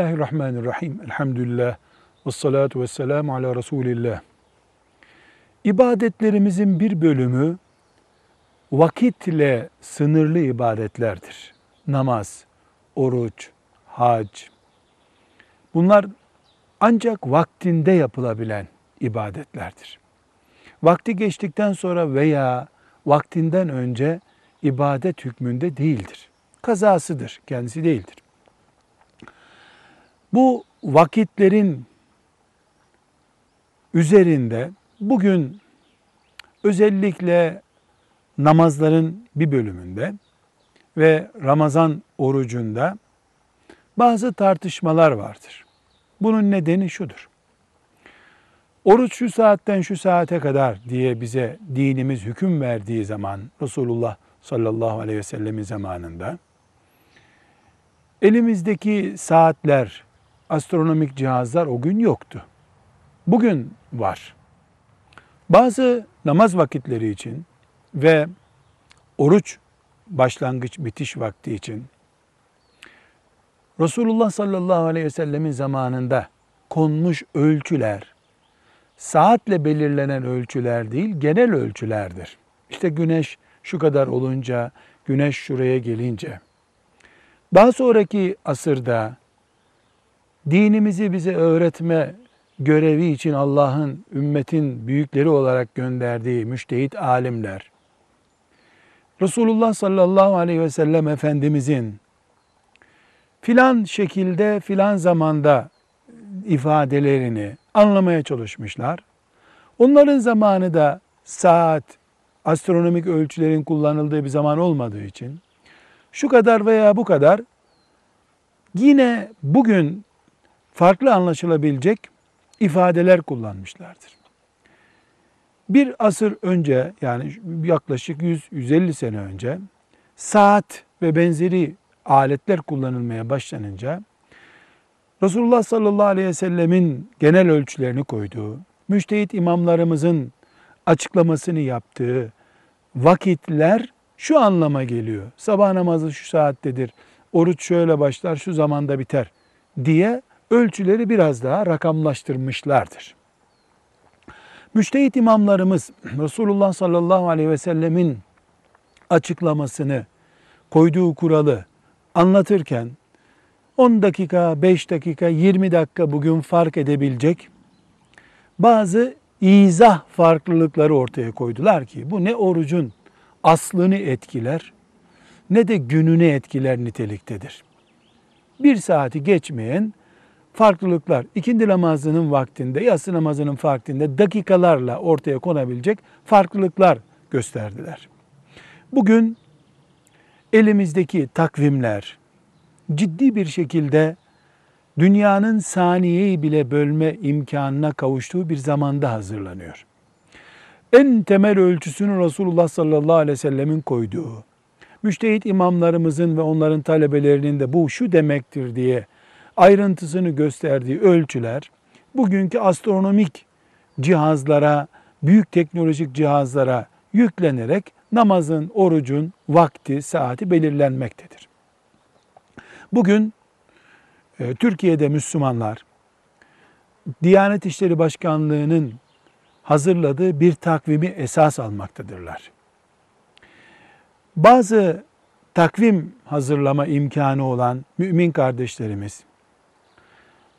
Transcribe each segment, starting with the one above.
Bismillahirrahmanirrahim. Elhamdülillah. Ve salatu ve selamu ala Resulillah. İbadetlerimizin bir bölümü vakitle sınırlı ibadetlerdir. Namaz, oruç, hac. Bunlar ancak vaktinde yapılabilen ibadetlerdir. Vakti geçtikten sonra veya vaktinden önce ibadet hükmünde değildir. Kazasıdır, kendisi değildir. Bu vakitlerin üzerinde bugün özellikle namazların bir bölümünde ve Ramazan orucunda bazı tartışmalar vardır. Bunun nedeni şudur. Oruç şu saatten şu saate kadar diye bize dinimiz hüküm verdiği zaman Resulullah sallallahu aleyhi ve sellemin zamanında elimizdeki saatler, astronomik cihazlar o gün yoktu. Bugün var. Bazı namaz vakitleri için ve oruç başlangıç bitiş vakti için Resulullah sallallahu aleyhi ve sellemin zamanında konmuş ölçüler saatle belirlenen ölçüler değil, genel ölçülerdir. İşte güneş şu kadar olunca, güneş şuraya gelince. Daha sonraki asırda dinimizi bize öğretme görevi için Allah'ın ümmetin büyükleri olarak gönderdiği müştehit alimler, Resulullah sallallahu aleyhi ve sellem Efendimizin filan şekilde filan zamanda ifadelerini anlamaya çalışmışlar. Onların zamanı da saat, astronomik ölçülerin kullanıldığı bir zaman olmadığı için şu kadar veya bu kadar yine bugün farklı anlaşılabilecek ifadeler kullanmışlardır. Bir asır önce yani yaklaşık 100-150 sene önce saat ve benzeri aletler kullanılmaya başlanınca Resulullah sallallahu aleyhi ve sellemin genel ölçülerini koyduğu, müştehit imamlarımızın açıklamasını yaptığı vakitler şu anlama geliyor. Sabah namazı şu saattedir, oruç şöyle başlar, şu zamanda biter diye ölçüleri biraz daha rakamlaştırmışlardır. Müştehit imamlarımız Resulullah sallallahu aleyhi ve sellemin açıklamasını, koyduğu kuralı anlatırken 10 dakika, 5 dakika, 20 dakika bugün fark edebilecek bazı izah farklılıkları ortaya koydular ki bu ne orucun aslını etkiler ne de gününü etkiler niteliktedir. Bir saati geçmeyen farklılıklar ikindi namazının vaktinde, yatsı namazının vaktinde dakikalarla ortaya konabilecek farklılıklar gösterdiler. Bugün elimizdeki takvimler ciddi bir şekilde dünyanın saniyeyi bile bölme imkanına kavuştuğu bir zamanda hazırlanıyor. En temel ölçüsünü Resulullah sallallahu aleyhi ve sellemin koyduğu, müştehit imamlarımızın ve onların talebelerinin de bu şu demektir diye ayrıntısını gösterdiği ölçüler bugünkü astronomik cihazlara, büyük teknolojik cihazlara yüklenerek namazın, orucun vakti, saati belirlenmektedir. Bugün e, Türkiye'de Müslümanlar Diyanet İşleri Başkanlığı'nın hazırladığı bir takvimi esas almaktadırlar. Bazı takvim hazırlama imkanı olan mümin kardeşlerimiz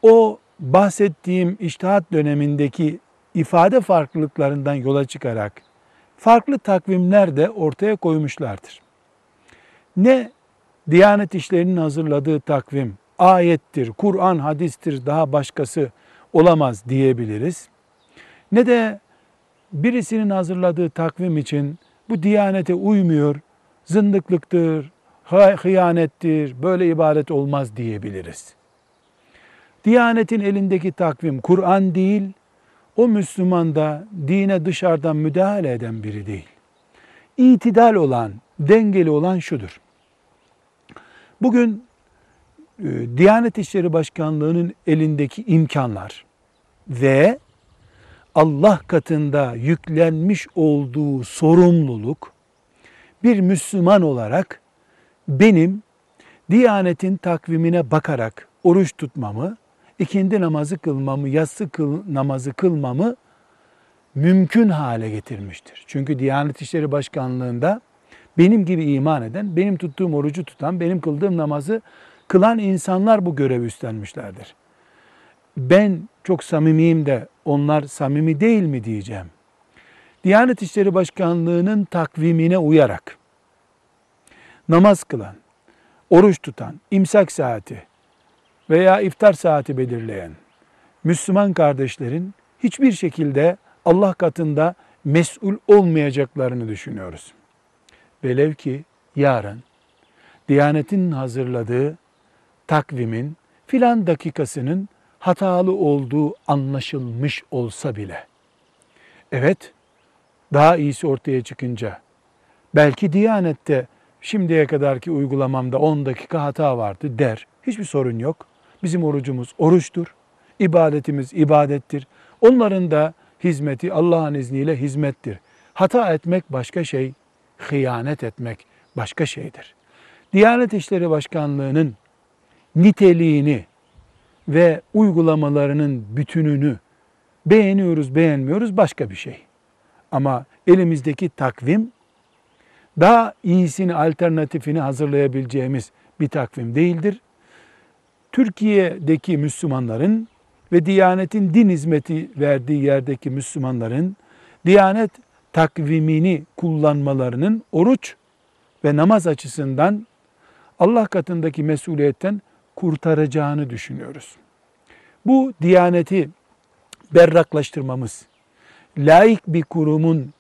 o bahsettiğim iştihat dönemindeki ifade farklılıklarından yola çıkarak farklı takvimler de ortaya koymuşlardır. Ne Diyanet İşleri'nin hazırladığı takvim ayettir, Kur'an, hadistir, daha başkası olamaz diyebiliriz. Ne de birisinin hazırladığı takvim için bu Diyanete uymuyor, zındıklıktır, hıyanettir, böyle ibadet olmaz diyebiliriz. Diyanetin elindeki takvim Kur'an değil, o Müslüman da dine dışarıdan müdahale eden biri değil. İtidal olan, dengeli olan şudur. Bugün e, Diyanet İşleri Başkanlığı'nın elindeki imkanlar ve Allah katında yüklenmiş olduğu sorumluluk bir Müslüman olarak benim Diyanetin takvimine bakarak oruç tutmamı, ikindi namazı kılmamı, yatsı kıl, namazı kılmamı mümkün hale getirmiştir. Çünkü Diyanet İşleri Başkanlığı'nda benim gibi iman eden, benim tuttuğum orucu tutan, benim kıldığım namazı kılan insanlar bu görevi üstlenmişlerdir. Ben çok samimiyim de onlar samimi değil mi diyeceğim. Diyanet İşleri Başkanlığı'nın takvimine uyarak namaz kılan, oruç tutan, imsak saati veya iftar saati belirleyen Müslüman kardeşlerin hiçbir şekilde Allah katında mesul olmayacaklarını düşünüyoruz. Velev ki yarın Diyanet'in hazırladığı takvimin filan dakikasının hatalı olduğu anlaşılmış olsa bile. Evet, daha iyisi ortaya çıkınca belki Diyanet'te şimdiye kadarki uygulamamda 10 dakika hata vardı der. Hiçbir sorun yok. Bizim orucumuz oruçtur. İbadetimiz ibadettir. Onların da hizmeti Allah'ın izniyle hizmettir. Hata etmek başka şey, hıyanet etmek başka şeydir. Diyanet İşleri Başkanlığı'nın niteliğini ve uygulamalarının bütününü beğeniyoruz, beğenmiyoruz başka bir şey. Ama elimizdeki takvim daha iyisini, alternatifini hazırlayabileceğimiz bir takvim değildir. Türkiye'deki Müslümanların ve Diyanet'in din hizmeti verdiği yerdeki Müslümanların Diyanet takvimini kullanmalarının oruç ve namaz açısından Allah katındaki mesuliyetten kurtaracağını düşünüyoruz. Bu Diyaneti berraklaştırmamız, laik bir kurumun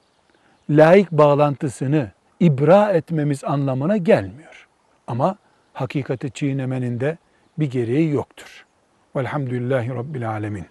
laik bağlantısını ibra etmemiz anlamına gelmiyor. Ama hakikati çiğnemenin de bir gereği yoktur. Velhamdülillahi Rabbil Alemin.